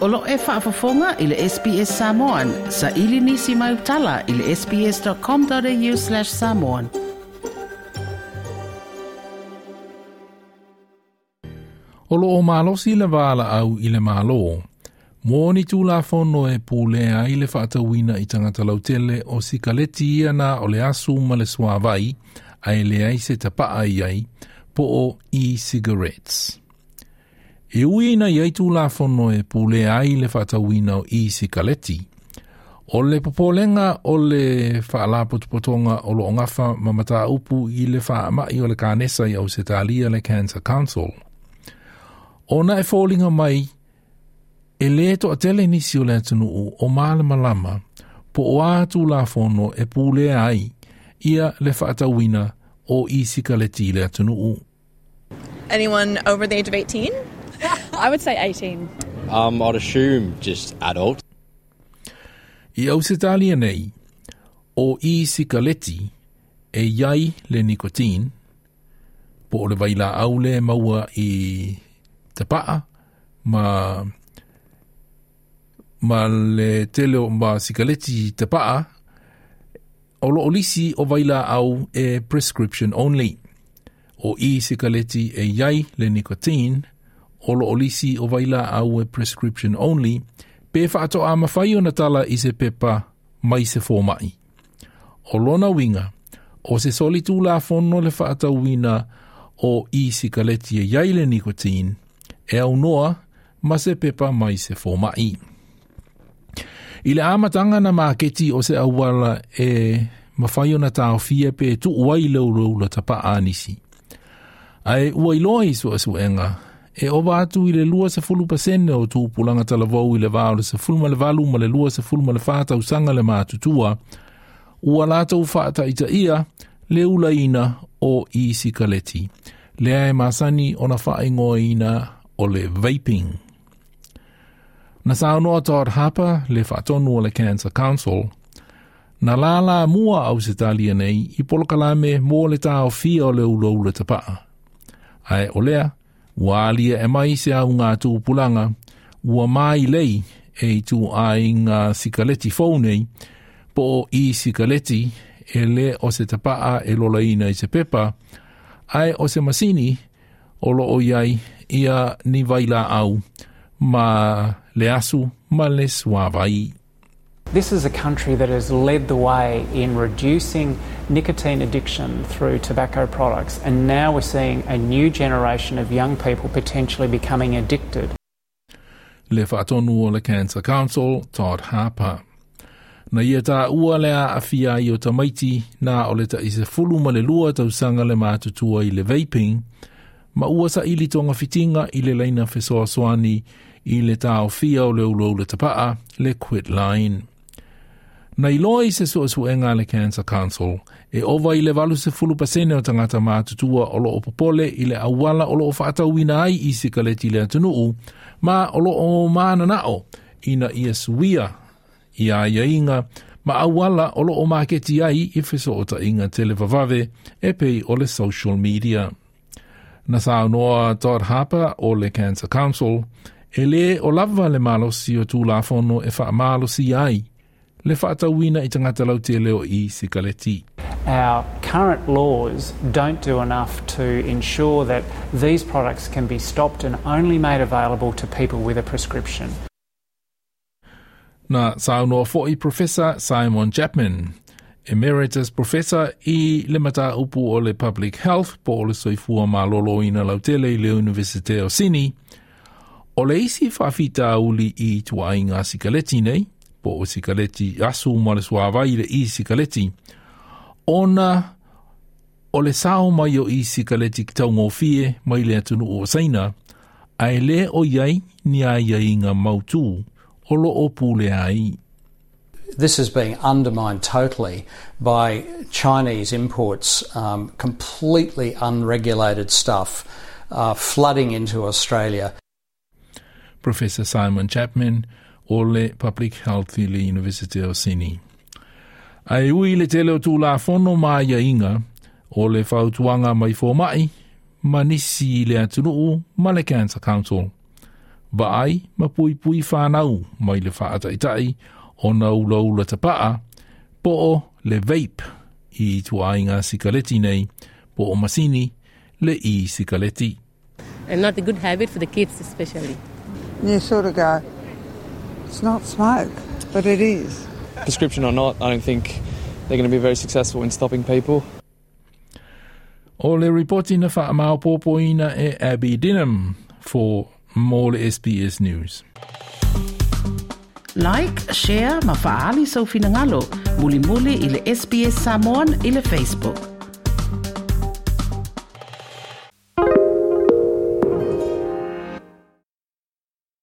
Olo e whaafafonga i le SPS Samoan. Sa ili nisi mai utala i le sps.com.au slash samoan. Olo o malosi le vala au i le malo. Mōni tū la whono e pūlea i le whaatawina i tangata lautele o si kaleti iana o le asu ma le swavai a le ai se tapaa i ai po o e-cigarettes e uina i aitu la fono e pule ai le whatawina o isi e kaleti. O le popolenga o le whaala putupotonga o lo ongafa ma mata upu i le wha i o le kānesa i au se talia le Cancer Council. O na e fōlinga mai e le to a tele nisi o le atunu u o maale malama po o atu la fono e pule ai ia le whaatawina o isi e kaleti le atunu u. Anyone over the age of 18? I would say 18. Um, I'd assume just adult. I Ausitalia nei, o i sikaleti e iai le nikotin, po o le vaila au le maua i tapaa, ma ma le tele o ma sikaleti tapaa, o lo olisi o vaila au e prescription only. O i sikaleti e yai le nicotine. o olisi o waila au e prescription only, pe wha ato a mawhai o na tala i se pepa mai se fōmai. O lona winga, o se soli tū la fono le wha ata wina o i si kaleti e yaile nikotin, e au noa ma se pepa mai se fōmai. I le amatanga na maketi o se awala e mawhai o na tāo fie pe tu uai leu leu la tapa anisi. Ai uai loa i sua e e ova atu i le lua se fulu pasene o tūpulanga talavou i le vāo le se fulu ma le valu ma le lua se fulu ma le fāta usanga le mātutua, ua lāta u fāta i ia le ulaina o i sikaleti. Le ae māsani o na fāi ina o le vaping. Na sāu noa Todd Harper le fātonu o le Cancer Council, na lālā mua au se tālia nei i polokalame mō le tāo fia o le ulaula tapaa. Ae olea, lea, Wa alia e mai se au ngā tū pulanga, ua mai lei e tū ai ngā sikaleti fōnei, po i sikaleti e le o se tapaa e lola ina i se pepa, ai o se masini o lo o iai ia ni vaila au ma le asu ma le suavai. This is a country that has led the way in reducing nicotine addiction through tobacco products, and now we're seeing a new generation of young people potentially becoming addicted. Le whaatonu le Cancer Council, Todd Harper. Na ia tā ua lea a fia i o tamaiti, nā o le ta i se fulu ma le lua tausanga le mātutua i le vaping, ma ua sa ili tonga fitinga i le laina fesoa soani i le tā o fia o le ulo le tapaa, le quit line. na loa i se soa su e le Cancer Council, e owa i le valu se fulu pasene o tangata mātutua o loo popole i le awala o loo whaatau i ai i se kaleti le atunuu, ma o loo o māna nao i na i suia i a iainga, ma awala o loo maketi ai i fiso o ta inga televavave e pei o le social media. Na sao noa Todd Harper o le Cancer Council, e le o lava le malo si o tū lafono e wha malo si ai, le whaatawina i tangata lau te leo i Sikaleti. Our current laws don't do enough to ensure that these products can be stopped and only made available to people with a prescription. Nā saunoa fo'i Professor Simon Chapman, Emeritus Professor i Limata Upu o le Public Health po o le soifua mā lolo ina lau tele i le Universite o Sini, o le isi whawhita uli i tuainga Sikaleti nei, po sikaleti asu ma le le i sikaleti. Ona o le sao mai o i sikaleti ki tau ngofie mai le atunu o saina, ai le o iai ni ngā mautū o lo o pūle ai. this is being undermined totally by Chinese imports, um, completely unregulated stuff uh, flooding into Australia. Professor Simon Chapman o le Public Health i le University of Sydney. A e ui le tele o tū la fono māia inga o le whautuanga mai fō mai, ma nisi i le atunuu ma le Cancer Council. Ba ai, ma pui pui whānau mai le whātaitai o na ulaula ta paa, po o le vape i tuainga sikaleti nei, po o masini le i sikaleti. And not a good habit for the kids especially. Yeah, sort of guy. It's not smoke, but it is. Prescription or not, I don't think they're going to be very successful in stopping people. O le reporti na wha amau pōpoina e Abby Dinham for more SBS News. Like, share, mafaali sau finangalo, muli muli ile SBS Samoan ile Facebook.